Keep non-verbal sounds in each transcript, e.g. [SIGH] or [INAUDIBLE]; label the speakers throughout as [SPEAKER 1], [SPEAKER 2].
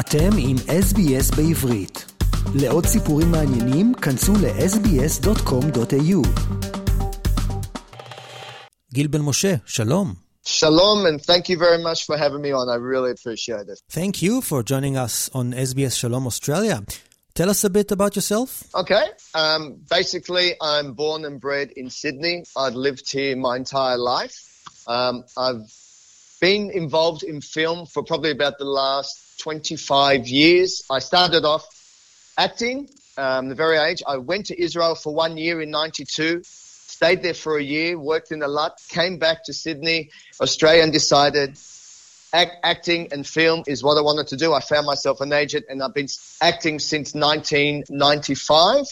[SPEAKER 1] אתם עם SBS בעברית. לעוד סיפורים מעניינים, כנסו ל-sbs.com.au. גיל בן משה, שלום.
[SPEAKER 2] Shalom, and thank you very much for having me on. I really appreciate it.
[SPEAKER 1] Thank you for joining us on SBS Shalom Australia. Tell us a bit about yourself.
[SPEAKER 2] Okay, um, basically, I'm born and bred in Sydney. I've lived here my entire life. Um, I've been involved in film for probably about the last 25 years. I started off acting, um, the very age. I went to Israel for one year in 92, stayed there for a year, worked in a lot, came back to Sydney, Australia, and decided act, acting and film is what I wanted to do. I found myself an agent, and I've been acting since 1995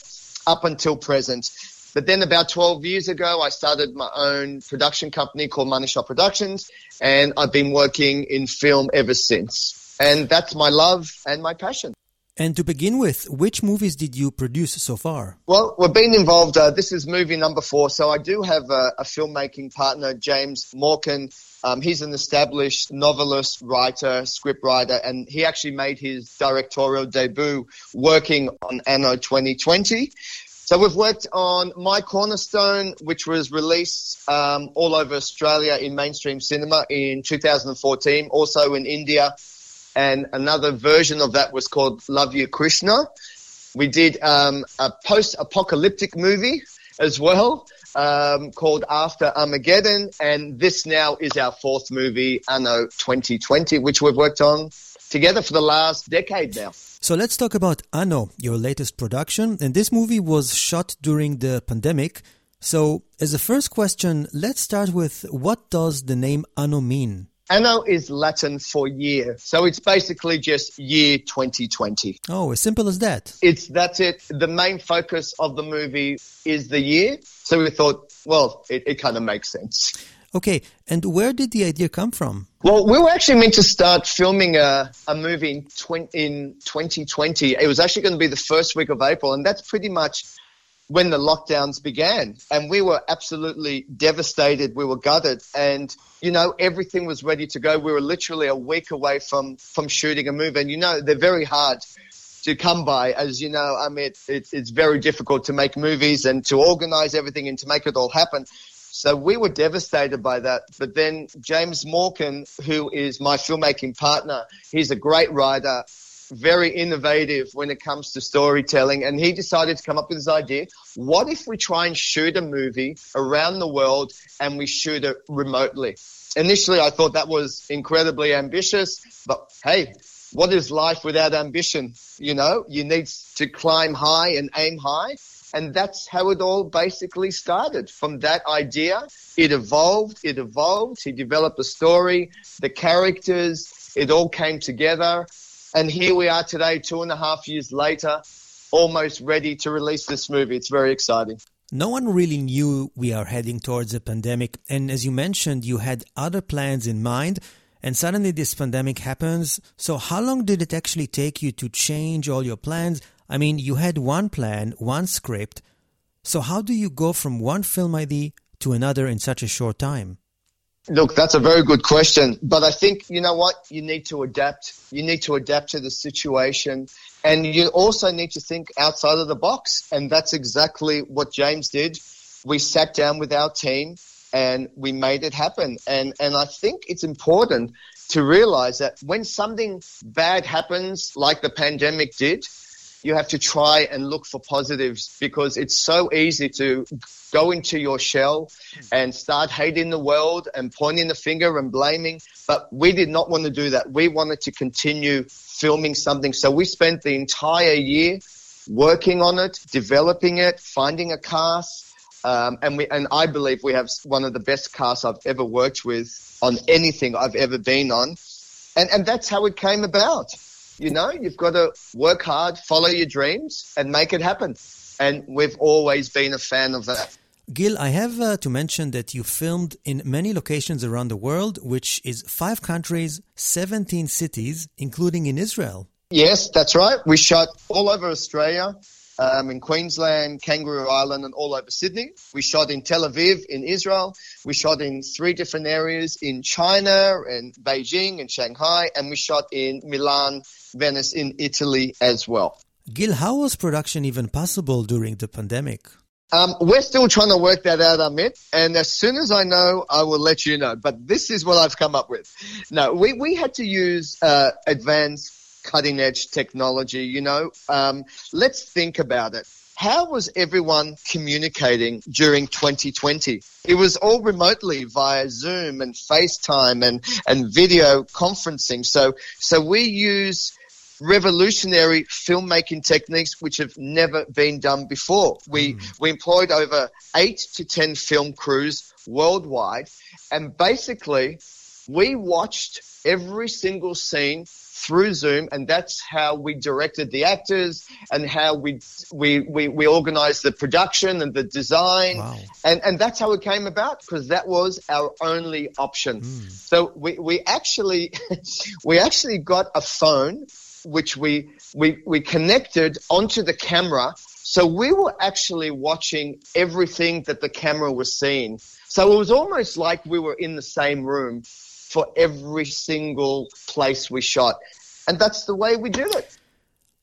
[SPEAKER 2] up until present. But then about 12 years ago, I started my own production company called Money Shot Productions, and I've been working in film ever since. And that's my love and my passion.
[SPEAKER 1] And to begin with, which movies did you produce so far?
[SPEAKER 2] Well, we've been involved. Uh, this is movie number four. So I do have a, a filmmaking partner, James Morcan. Um, he's an established novelist, writer, scriptwriter, and he actually made his directorial debut working on Anno 2020. So we've worked on My Cornerstone, which was released um, all over Australia in mainstream cinema in 2014, also in India, and another version of that was called Love You Krishna. We did um, a post-apocalyptic movie as well um, called After Armageddon, and this now is our fourth movie, Anno 2020, which we've worked on together for the last decade now.
[SPEAKER 1] So let's talk about Anno, your latest production. And this movie was shot during the pandemic. So, as a first question, let's start with what does the name Anno mean?
[SPEAKER 2] Anno is Latin for year. So it's basically just year 2020.
[SPEAKER 1] Oh, as simple as that.
[SPEAKER 2] It's that's it. The main focus of the movie is the year. So we thought, well, it, it kind of makes sense.
[SPEAKER 1] Okay, and where did the idea come from?
[SPEAKER 2] Well, we were actually meant to start filming a, a movie in, 20, in 2020. It was actually going to be the first week of April, and that's pretty much when the lockdowns began. And we were absolutely devastated. We were gutted. And, you know, everything was ready to go. We were literally a week away from, from shooting a movie. And, you know, they're very hard to come by. As you know, I mean, it, it's very difficult to make movies and to organize everything and to make it all happen. So we were devastated by that. But then James Morcan, who is my filmmaking partner, he's a great writer, very innovative when it comes to storytelling. And he decided to come up with this idea. What if we try and shoot a movie around the world and we shoot it remotely? Initially, I thought that was incredibly ambitious, but hey, what is life without ambition? You know, you need to climb high and aim high. And that's how it all basically started. From that idea, it evolved, it evolved. He developed a story, the characters, it all came together. And here we are today, two and a half years later, almost ready to release this movie. It's very exciting.
[SPEAKER 1] No one really knew we are heading towards a pandemic. And as you mentioned, you had other plans in mind. And suddenly this pandemic happens. So how long did it actually take you to change all your plans? I mean, you had one plan, one script. So how do you go from one film idea to another in such a short time?
[SPEAKER 2] Look, that's a very good question. But I think, you know what? You need to adapt. You need to adapt to the situation. And you also need to think outside of the box. And that's exactly what James did. We sat down with our team and we made it happen. And, and I think it's important to realize that when something bad happens, like the pandemic did, you have to try and look for positives because it's so easy to go into your shell and start hating the world and pointing the finger and blaming. But we did not want to do that. We wanted to continue filming something. So we spent the entire year working on it, developing it, finding a cast. Um, and we, and I believe we have one of the best casts I've ever worked with on anything I've ever been on. And, and that's how it came about. You know, you've got to work hard, follow your dreams, and make it happen. And we've always been a fan of that.
[SPEAKER 1] Gil, I have uh, to mention that you filmed in many locations around the world, which is five countries, 17 cities, including in Israel.
[SPEAKER 2] Yes, that's right. We shot all over Australia, um, in Queensland, Kangaroo Island, and all over Sydney. We shot in Tel Aviv in Israel. We shot in three different areas in China and Beijing and Shanghai, and we shot in Milan, Venice in Italy as well.
[SPEAKER 1] Gil, how was production even possible during the pandemic?
[SPEAKER 2] Um, we're still trying to work that out, Amit. And as soon as I know, I will let you know. But this is what I've come up with. No, we, we had to use uh, advanced cutting edge technology, you know. Um, let's think about it. How was everyone communicating during 2020? It was all remotely via Zoom and FaceTime and, and video conferencing. So, so we use revolutionary filmmaking techniques which have never been done before. We, mm. we employed over eight to 10 film crews worldwide and basically we watched every single scene through Zoom, and that's how we directed the actors and how we we we, we organized the production and the design, wow. and and that's how it came about because that was our only option. Mm. So we we actually [LAUGHS] we actually got a phone which we we we connected onto the camera. So we were actually watching everything that the camera was seeing. So it was almost like we were in the same room for every single place we shot. And that's the way we did it.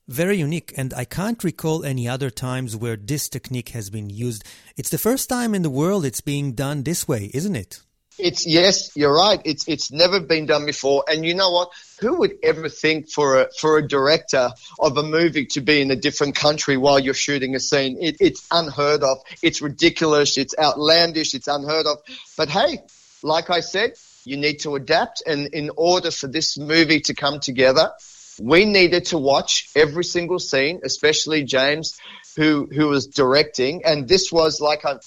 [SPEAKER 1] Very unique, and I can't recall any other times where this technique has been used. It's the first time in the world it's being done this way, isn't it?
[SPEAKER 2] It's yes, you're right. It's it's never been done before, and you know what? Who would ever think for a for a director of a movie to be in a different country while you're shooting a scene? It, it's unheard of. It's ridiculous. It's outlandish. It's unheard of. But hey, like I said, you need to adapt. And in order for this movie to come together, we needed to watch every single scene, especially James, who, who was directing. And this was like a,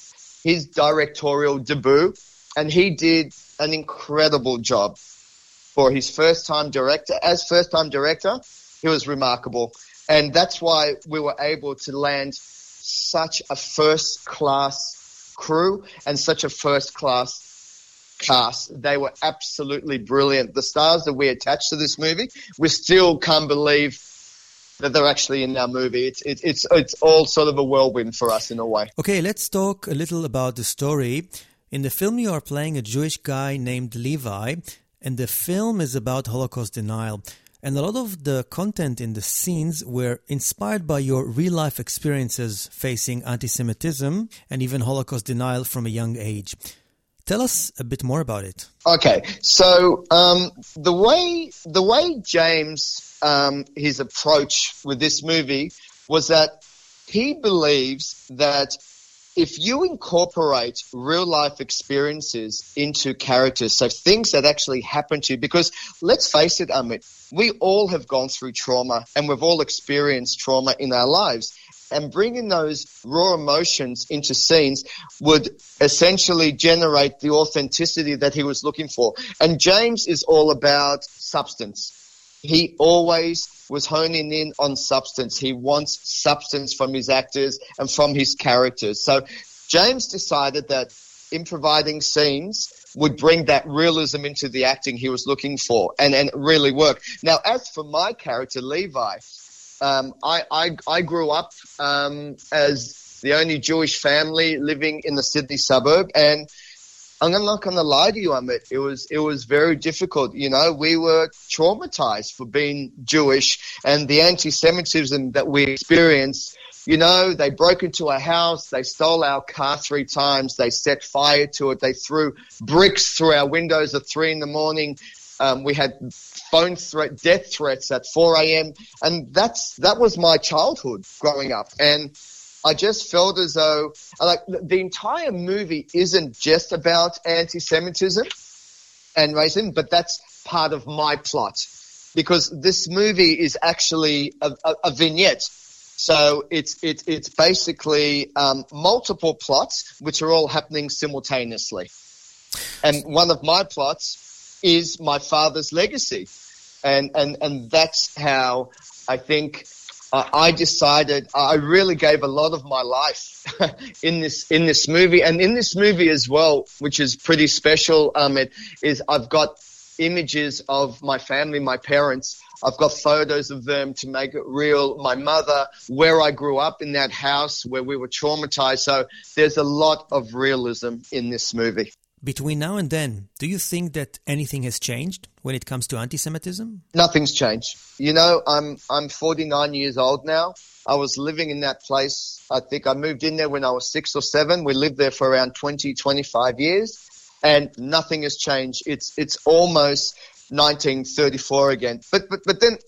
[SPEAKER 2] his directorial debut. And he did an incredible job for his first time director. As first time director, he was remarkable. And that's why we were able to land such a first class crew and such a first class cast. They were absolutely brilliant. The stars that we attached to this movie, we still can't believe that they're actually in our movie. It's, it's, it's, it's all sort of a whirlwind for us in a way.
[SPEAKER 1] Okay, let's talk a little about the story. In the film, you are playing a Jewish guy named Levi, and the film is about Holocaust denial. And a lot of the content in the scenes were inspired by your real life experiences facing anti Semitism and even Holocaust denial from a young age. Tell us a bit more about it.
[SPEAKER 2] Okay, so um, the way the way James um, his approach with this movie was that he believes that if you incorporate real life experiences into characters, so things that actually happen to you, because let's face it, Amit, we all have gone through trauma and we've all experienced trauma in our lives and bringing those raw emotions into scenes would essentially generate the authenticity that he was looking for. And James is all about substance. He always was honing in on substance. He wants substance from his actors and from his characters. So James decided that improvising scenes would bring that realism into the acting he was looking for and, and really work. Now, as for my character, Levi, um, I, I, I grew up um, as the only Jewish family living in the Sydney suburb, and I'm not going to lie to you, Amit. It was it was very difficult. You know, we were traumatized for being Jewish, and the anti-Semitism that we experienced. You know, they broke into our house, they stole our car three times, they set fire to it, they threw bricks through our windows at three in the morning. Um, we had phone threat, death threats at 4 a.m. And that's, that was my childhood growing up. And I just felt as though, like, the entire movie isn't just about anti-Semitism and racism, but that's part of my plot. Because this movie is actually a, a, a vignette. So it's, it's, it's basically um, multiple plots which are all happening simultaneously. And one of my plots is my father's legacy. And, and, and that's how I think uh, I decided I really gave a lot of my life [LAUGHS] in this, in this movie. And in this movie as well, which is pretty special, um, it is I've got images of my family, my parents I've got photos of them to make it real. My mother, where I grew up in that house where we were traumatized. So there's a lot of realism in this movie.
[SPEAKER 1] Between now and then, do you think that anything has changed when it comes to anti-Semitism?
[SPEAKER 2] Nothing's changed. You know, I'm I'm 49 years old now. I was living in that place. I think I moved in there when I was six or seven. We lived there for around 20, 25 years, and nothing has changed. It's it's almost 1934 again. But but but then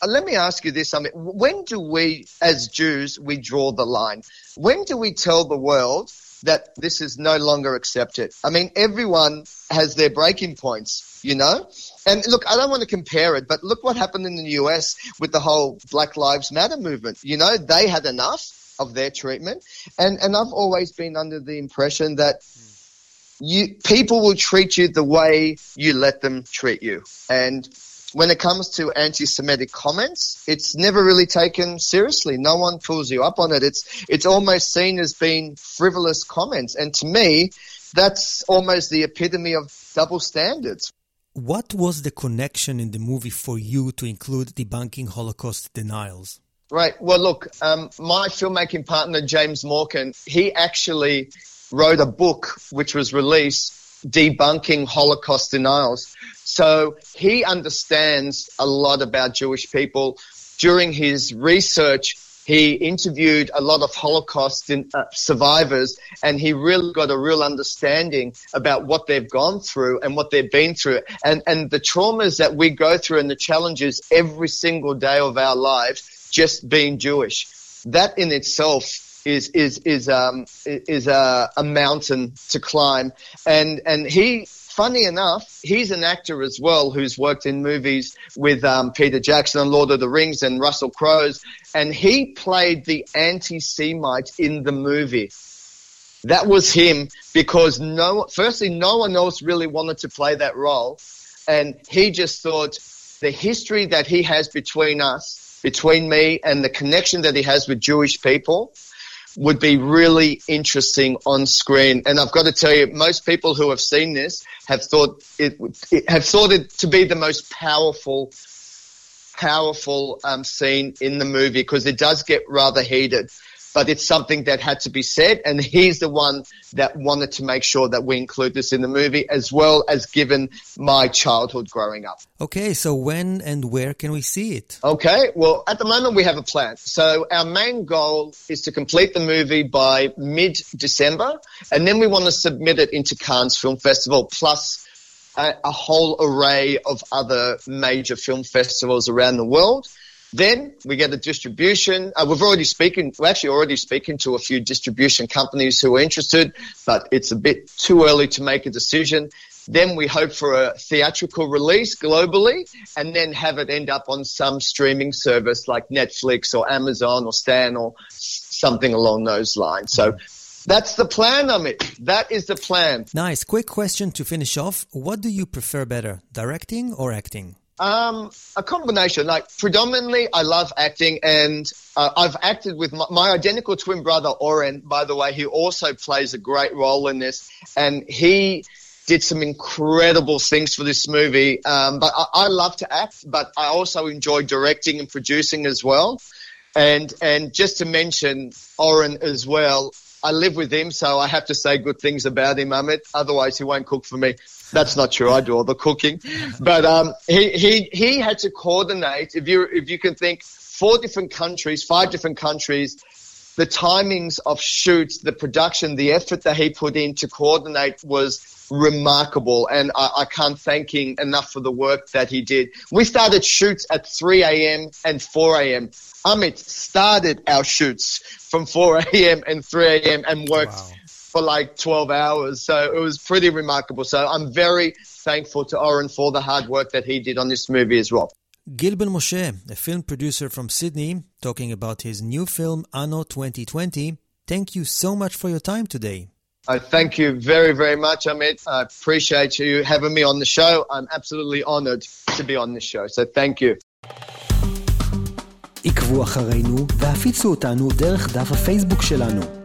[SPEAKER 2] uh, let me ask you this: I mean, when do we, as Jews, we draw the line? When do we tell the world that this is no longer accepted? I mean, everyone has their breaking points, you know. And look, I don't want to compare it, but look what happened in the US with the whole Black Lives Matter movement. You know, they had enough of their treatment, and and I've always been under the impression that you people will treat you the way you let them treat you. And when it comes to anti-Semitic comments, it's never really taken seriously. No one pulls you up on it. It's it's almost seen as being frivolous comments, and to me, that's almost the epitome of double standards.
[SPEAKER 1] What was the connection in the movie for you to include debunking Holocaust denials?
[SPEAKER 2] Right. Well, look, um, my filmmaking partner James Morcan, he actually wrote a book which was released debunking Holocaust denials. So he understands a lot about Jewish people. During his research, he interviewed a lot of Holocaust uh, survivors and he really got a real understanding about what they've gone through and what they've been through and, and the traumas that we go through and the challenges every single day of our lives just being Jewish. That in itself is is is um is a, a mountain to climb and and he funny enough he's an actor as well who's worked in movies with um, peter jackson and lord of the rings and russell crowe's and he played the anti-semite in the movie. That was him because no firstly no one else really wanted to play that role and he just thought the history that he has between us between me and the connection that he has with jewish people would be really interesting on screen. And I've got to tell you, most people who have seen this have thought it, it have thought it to be the most powerful, powerful um, scene in the movie because it does get rather heated but it's something that had to be said. And he's the one that wanted to make sure that we include this in the movie, as well as given my childhood growing up.
[SPEAKER 1] Okay, so when and where can we see it?
[SPEAKER 2] Okay, well, at the moment we have a plan. So our main goal is to complete the movie by mid December, and then we want to submit it into Cannes Film Festival plus a, a whole array of other major film festivals around the world. Then we get a distribution. Uh, we've already speaking, we're actually already speaking to a few distribution companies who are interested, but it's a bit too early to make a decision. Then we hope for a theatrical release globally and then have it end up on some streaming service like Netflix or Amazon or Stan or something along those lines. So that's the plan, Amit. That is the plan.
[SPEAKER 1] Nice. Quick question to finish off. What do you prefer better, directing or acting?
[SPEAKER 2] Um, a combination. Like predominantly, I love acting, and uh, I've acted with my, my, identical twin brother Oren. By the way, he also plays a great role in this, and he did some incredible things for this movie. Um, but I, I love to act, but I also enjoy directing and producing as well. And and just to mention Oren as well, I live with him, so I have to say good things about him, Amit. Otherwise, he won't cook for me. That's not true. I do all the cooking, but um, he he he had to coordinate. If you if you can think, four different countries, five different countries, the timings of shoots, the production, the effort that he put in to coordinate was remarkable, and I, I can't thank him enough for the work that he did. We started shoots at 3 a.m. and 4 a.m. Amit started our shoots from 4 a.m. and 3 a.m. and worked wow for like 12 hours. So it was pretty remarkable. So I'm very thankful to Oren for the hard work that he did on this movie as well.
[SPEAKER 1] Gil Ben Moshe, a film producer from Sydney, talking about his new film Anno 2020. Thank you so much for your time today.
[SPEAKER 2] I thank you very, very much, Amit. I appreciate you having me on the show. I'm absolutely honored to be on this show. So thank you.
[SPEAKER 1] עקבו אחרינו והפיצו אותנו דרך דף הפייסבוק שלנו.